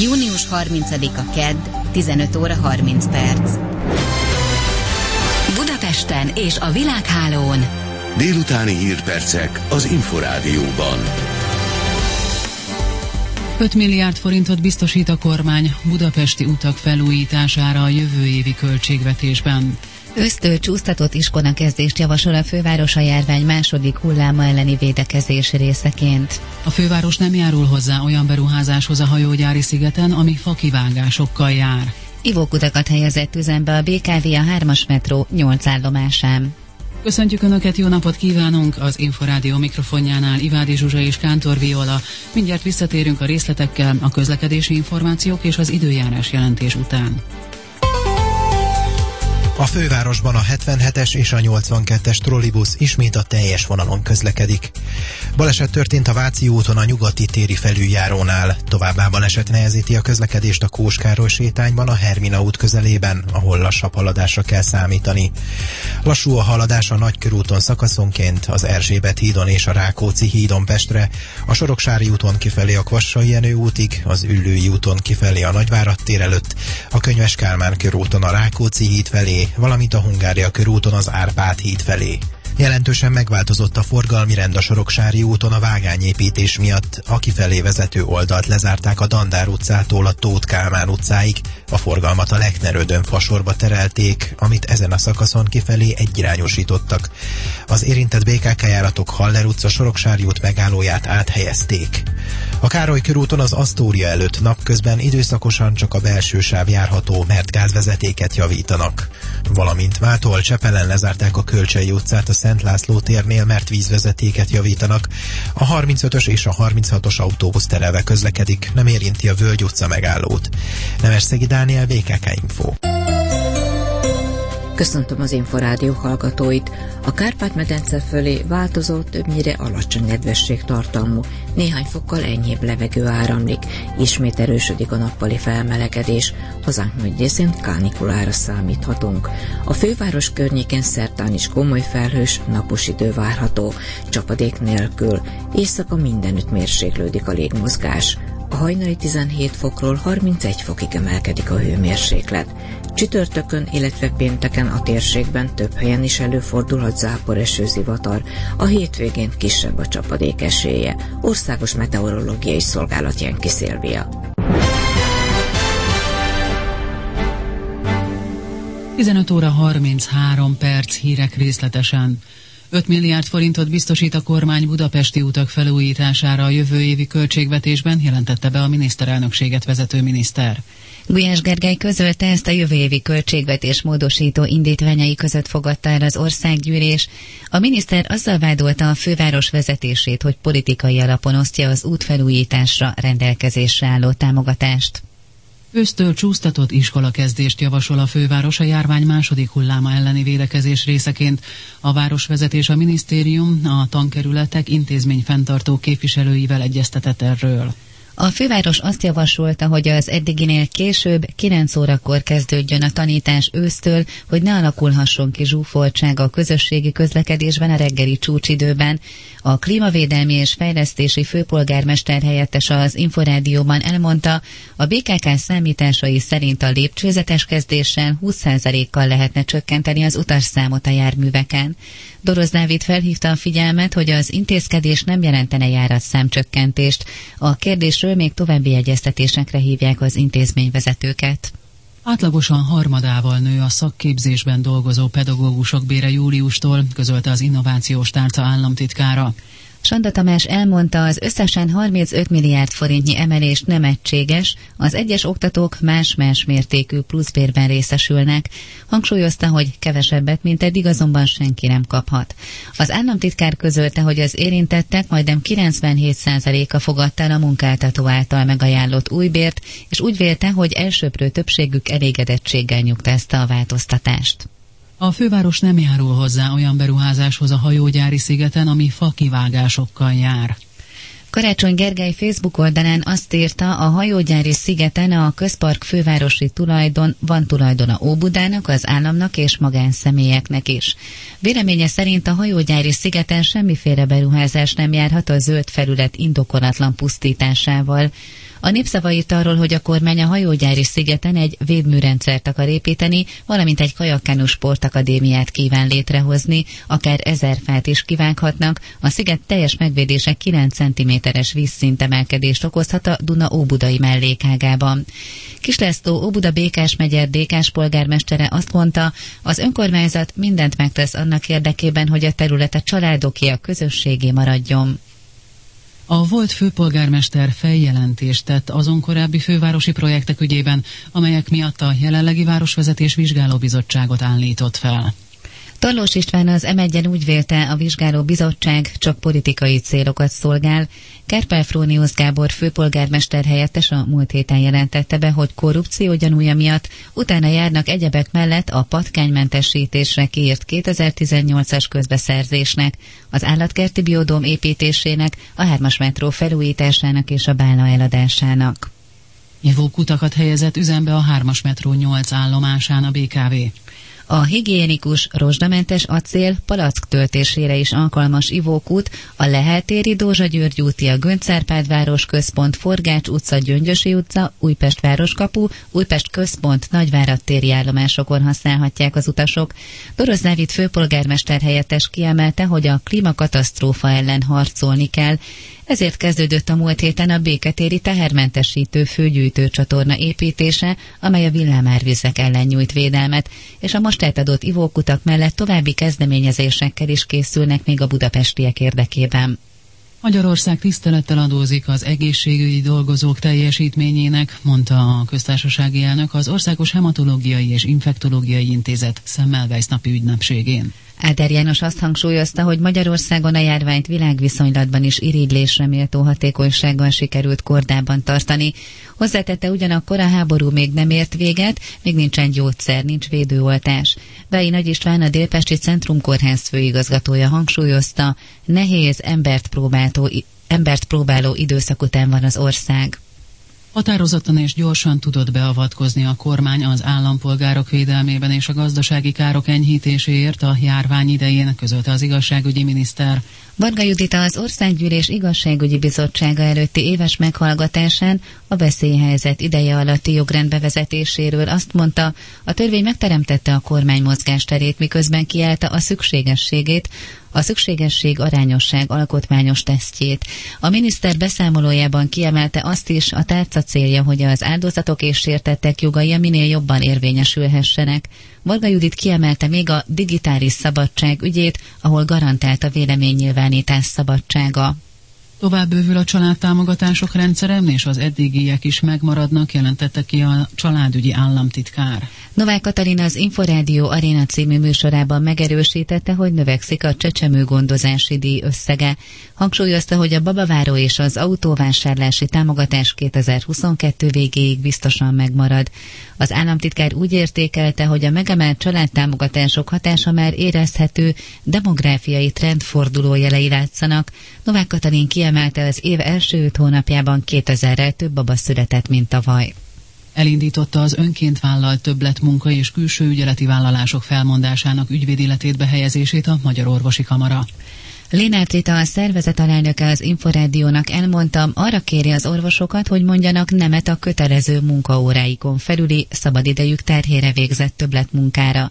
Június 30-a Kedd, 15 óra 30 perc. Budapesten és a Világhálón. Délutáni hírpercek az Inforádióban. 5 milliárd forintot biztosít a kormány budapesti utak felújítására a jövő évi költségvetésben. Ösztől csúsztatott kezdést javasol a főváros a járvány második hulláma elleni védekezés részeként. A főváros nem járul hozzá olyan beruházáshoz a hajógyári szigeten, ami fakivágásokkal jár. Ivókutakat helyezett üzembe a BKV a 3-as metró 8 állomásán. Köszöntjük Önöket, jó napot kívánunk! Az Inforádió mikrofonjánál Ivádi Zsuzsa és Kántor Viola. Mindjárt visszatérünk a részletekkel, a közlekedési információk és az időjárás jelentés után. A fővárosban a 77-es és a 82-es trollibusz ismét a teljes vonalon közlekedik. Baleset történt a Váci úton a nyugati téri felüljárónál. Továbbá baleset nehezíti a közlekedést a Kóskároly sétányban a Hermina út közelében, ahol lassabb haladásra kell számítani. Lassú a haladás a Nagykörúton szakaszonként, az Erzsébet hídon és a Rákóczi hídon Pestre, a Soroksári úton kifelé a Kvassai Jenő útig, az Üllői úton kifelé a Nagyvárad tér előtt, a Könyves Kálmán körúton a Rákóczi híd felé, valamint a Hungária körúton az Árpád híd felé. Jelentősen megváltozott a forgalmi rend a Soroksári úton a vágányépítés miatt, a kifelé vezető oldalt lezárták a Dandár utcától a Tóth Kálmán utcáig, a forgalmat a Leknerődön fasorba terelték, amit ezen a szakaszon kifelé egyirányosítottak. Az érintett BKK járatok Haller utca Soroksári út megállóját áthelyezték. A Károly körúton az Asztória előtt napközben időszakosan csak a belső sáv járható, mert gázvezetéket javítanak. Valamint mától Csepelen lezárták a Kölcsei utcát a Szent László térnél, mert vízvezetéket javítanak. A 35-ös és a 36-os autóbusz terelve közlekedik, nem érinti a Völgy utca megállót. Nemes Dániel, BKK Info. Köszöntöm az Inforádió hallgatóit. A Kárpát-medence fölé változó, többnyire alacsony nedvesség tartalmú, néhány fokkal enyhébb levegő áramlik, ismét erősödik a nappali felmelegedés, hazánk nagy részén kánikulára számíthatunk. A főváros környékén szertán is komoly felhős, napos idő várható, csapadék nélkül, éjszaka mindenütt mérséklődik a légmozgás. A hajnali 17 fokról 31 fokig emelkedik a hőmérséklet. Csütörtökön, illetve pénteken a térségben több helyen is előfordulhat zápor esőzivatar, a hétvégén kisebb a csapadék esélye. Országos Meteorológiai Szolgálat Jenki Szilvia. 15 óra 33 perc hírek részletesen. 5 milliárd forintot biztosít a kormány budapesti utak felújítására a jövő évi költségvetésben, jelentette be a miniszterelnökséget vezető miniszter. Gulyás Gergely közölte ezt a jövő évi költségvetés módosító indítványai között fogadta el az országgyűlés. A miniszter azzal vádolta a főváros vezetését, hogy politikai alapon osztja az útfelújításra rendelkezésre álló támogatást. Ősztől csúsztatott iskolakezdést javasol a főváros a járvány második hulláma elleni védekezés részeként. A városvezetés a minisztérium, a tankerületek intézményfenntartó képviselőivel egyeztetett erről. A főváros azt javasolta, hogy az eddiginél később 9 órakor kezdődjön a tanítás ősztől, hogy ne alakulhasson ki zsúfoltság a közösségi közlekedésben a reggeli csúcsidőben. A klímavédelmi és fejlesztési főpolgármester helyettes az Inforádióban elmondta, a BKK számításai szerint a lépcsőzetes kezdéssel 20%-kal lehetne csökkenteni az utasszámot a járműveken. Doroz Dávid felhívta a figyelmet, hogy az intézkedés nem jelentene járatszámcsökkentést. A kérdésről még további egyeztetésekre hívják az intézményvezetőket. Átlagosan harmadával nő a szakképzésben dolgozó pedagógusok bére júliustól, közölte az Innovációs Tárca államtitkára. Sanda Tamás elmondta, az összesen 35 milliárd forintnyi emelés nem egységes, az egyes oktatók más-más mértékű pluszbérben részesülnek. Hangsúlyozta, hogy kevesebbet, mint eddig azonban senki nem kaphat. Az államtitkár közölte, hogy az érintettek majdnem 97%-a fogadta a munkáltató által megajánlott újbért, és úgy vélte, hogy elsőprő többségük elégedettséggel nyugtázta a változtatást. A főváros nem járul hozzá olyan beruházáshoz a hajógyári szigeten, ami fakivágásokkal jár. Karácsony Gergely Facebook oldalán azt írta, a hajógyári szigeten a közpark fővárosi tulajdon van tulajdona Óbudának, az államnak és magánszemélyeknek is. Véleménye szerint a hajógyári szigeten semmiféle beruházás nem járhat a zöld felület indokolatlan pusztításával. A népszavait arról, hogy a kormány a hajógyári szigeten egy védműrendszert akar építeni, valamint egy kajakkánú sportakadémiát kíván létrehozni, akár ezer fát is kivághatnak, a sziget teljes megvédése 9 cm-es vízszintemelkedést okozhat a Duna óbudai mellékágában. Kislesztó Óbuda Békás megyer Dékás polgármestere azt mondta, az önkormányzat mindent megtesz annak érdekében, hogy a terület a családoké a közösségé maradjon. A volt főpolgármester feljelentést tett azon korábbi fővárosi projektek ügyében, amelyek miatt a jelenlegi városvezetés vizsgálóbizottságot állított fel. Tarlós István az m úgy vélte, a vizsgáló bizottság csak politikai célokat szolgál. Kerpel Fróniusz Gábor főpolgármester helyettes a múlt héten jelentette be, hogy korrupció gyanúja miatt utána járnak egyebek mellett a patkánymentesítésre kiírt 2018-as közbeszerzésnek, az állatkerti biodóm építésének, a hármas metró felújításának és a bálna eladásának. Ivókutakat helyezett üzembe a hármas metró 8 állomásán a BKV. A higiénikus, rozsdamentes acél palack töltésére is alkalmas ivókút, a Leheltéri Dózsa György úti, a Göncárpád központ, Forgács utca, Gyöngyösi utca, Újpest városkapu, Újpest központ, Nagyvárad téri állomásokon használhatják az utasok. Doroz Dávid főpolgármester helyettes kiemelte, hogy a klímakatasztrófa ellen harcolni kell, ezért kezdődött a múlt héten a béketéri tehermentesítő főgyűjtő csatorna építése, amely a villámárvizek ellen nyújt védelmet, és a most átadott ivókutak mellett további kezdeményezésekkel is készülnek még a budapestiek érdekében. Magyarország tisztelettel adózik az egészségügyi dolgozók teljesítményének, mondta a köztársasági elnök az Országos Hematológiai és Infektológiai Intézet Szemmelweis napi ügynepségén. Áder János azt hangsúlyozta, hogy Magyarországon a járványt világviszonylatban is irigylésre méltó hatékonysággal sikerült kordában tartani. Hozzátette ugyanakkor a háború még nem ért véget, még nincsen gyógyszer, nincs védőoltás. Vei Nagy István a Délpesti Centrum Kórház főigazgatója hangsúlyozta, nehéz embert, próbáltó, embert próbáló időszak után van az ország. Határozottan és gyorsan tudott beavatkozni a kormány az állampolgárok védelmében és a gazdasági károk enyhítéséért a járvány idején, közölte az igazságügyi miniszter. Varga Judita az Országgyűlés Igazságügyi Bizottsága előtti éves meghallgatásán a veszélyhelyzet ideje alatti jogrend bevezetéséről azt mondta, a törvény megteremtette a kormány mozgásterét, miközben kiállta a szükségességét, a szükségesség arányosság alkotmányos tesztjét. A miniszter beszámolójában kiemelte azt is, a tárca célja, hogy az áldozatok és sértettek jogai minél jobban érvényesülhessenek. Varga Judit kiemelte még a digitális szabadság ügyét, ahol garantált a véleménynyilvánítás szabadsága. Tovább bővül a családtámogatások rendszere, és az eddigiek is megmaradnak, jelentette ki a családügyi államtitkár. Novák Katalina az Inforádió Arena című műsorában megerősítette, hogy növekszik a csecsemő gondozási díj összege. Hangsúlyozta, hogy a babaváró és az autóvásárlási támogatás 2022 végéig biztosan megmarad. Az államtitkár úgy értékelte, hogy a megemelt családtámogatások hatása már érezhető, demográfiai trendforduló jelei látszanak. Novák Katalin kiemelte az év első öt hónapjában 2000-rel több baba született, mint tavaly. Elindította az önként vállalt többlet munka és külső ügyeleti vállalások felmondásának ügyvédi behelyezését a Magyar Orvosi Kamara. Lénát Rita, a szervezet alelnöke az Inforádiónak elmondtam, arra kéri az orvosokat, hogy mondjanak nemet a kötelező munkaóráikon felüli szabadidejük terhére végzett többletmunkára.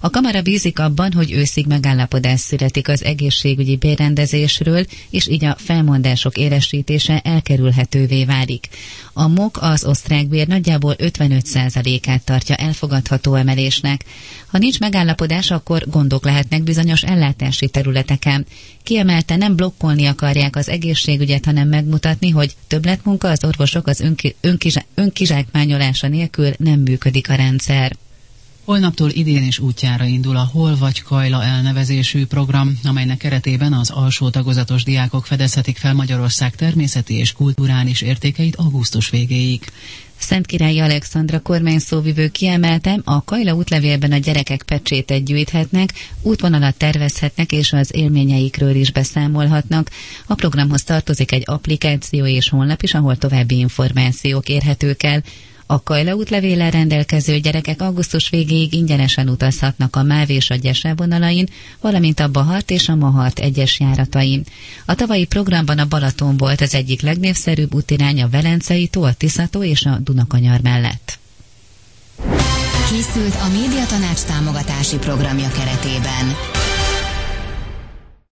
A kamara bízik abban, hogy őszig megállapodás születik az egészségügyi bérrendezésről, és így a felmondások élesítése elkerülhetővé válik. A MOK az osztrák bér nagyjából 55%-át tartja elfogadható emelésnek. Ha nincs megállapodás, akkor gondok lehetnek bizonyos ellátási területeken. Kiemelte nem blokkolni akarják az egészségügyet, hanem megmutatni, hogy többletmunka az orvosok az önki, önkizsákmányolása nélkül nem működik a rendszer. Holnaptól idén is útjára indul a Hol vagy Kajla elnevezésű program, amelynek keretében az alsó tagozatos diákok fedezhetik fel Magyarország természeti és kulturális értékeit augusztus végéig. Szent Királyi Alexandra kormányszóvivő kiemeltem, a Kajla útlevélben a gyerekek pecsétet gyűjthetnek, útvonalat tervezhetnek és az élményeikről is beszámolhatnak. A programhoz tartozik egy applikáció és honlap is, ahol további információk érhetők el. A Kajla útlevéllel rendelkező gyerekek augusztus végéig ingyenesen utazhatnak a MÁV és a Gyese vonalain, valamint a Bahart és a Mahart egyes járatain. A tavalyi programban a Balaton volt az egyik legnépszerűbb útirány a Velencei tó, a Tiszató és a Dunakanyar mellett. Készült a médiatanács támogatási programja keretében.